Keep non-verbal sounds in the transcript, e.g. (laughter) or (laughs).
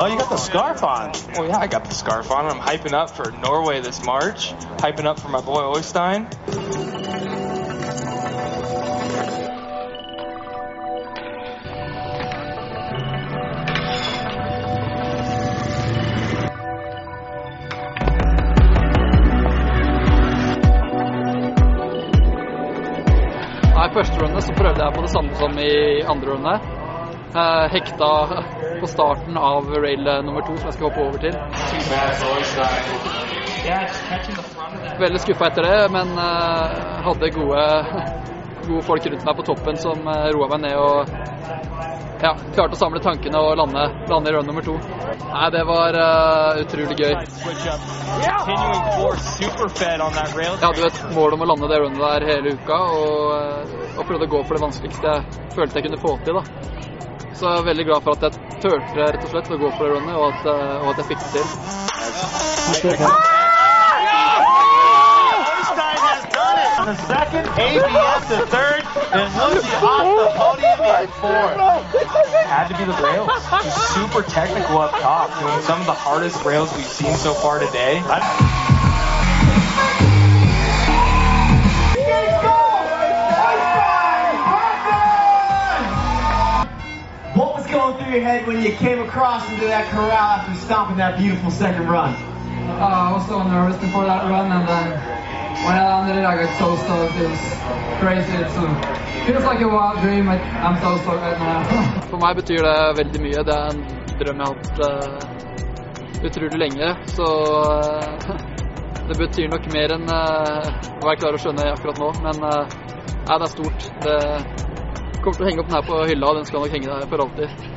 Oh, you got the scarf on. Oh, yeah, I got the scarf on. I'm hyping up for Norway this March. Hyping up for my boy Oystein. Nei, første runde så prøvde jeg på det samme som i andre runde. Eh, hekta på starten av rail nummer to, som jeg skal hoppe over til. Veldig skuffa etter det, men eh, hadde gode, gode folk rundt meg på toppen som roa meg ned og ja, klarte å samle tankene og lande, lande i run nummer to. Nei, det var uh, utrolig gøy. Jeg hadde jo et mål om å lande det runnet der hele uka, og, eh, og prøvde å gå for det vanskeligste jeg følte jeg kunne få til. da. Så jeg er veldig glad for at jeg turte rett og slett å gå for det runnet, og eh, og at jeg fikk det til. The second, ABS the third, and off the podium in fourth. Had to be the rails. Super technical up top, doing some of the hardest rails we've seen so far today. What through your head when you came across into that corral after stomping that beautiful second run? I was so nervous before that run, and then when I landed it, I got so stoked. It was crazy. It feels like a wild dream. I'm so stoked right now. (laughs) For meg betyr det veldig mye. Det er en drøm jeg har hatt eh, utrolig lenge. Så eh, (laughs) det betyr nok mer enn uh, hva jeg klarer å skjønne akkurat nå. Men eh, nei, det er stort. Det kommer til å henge opp den her på hylla, og den skal nok henge der for alltid.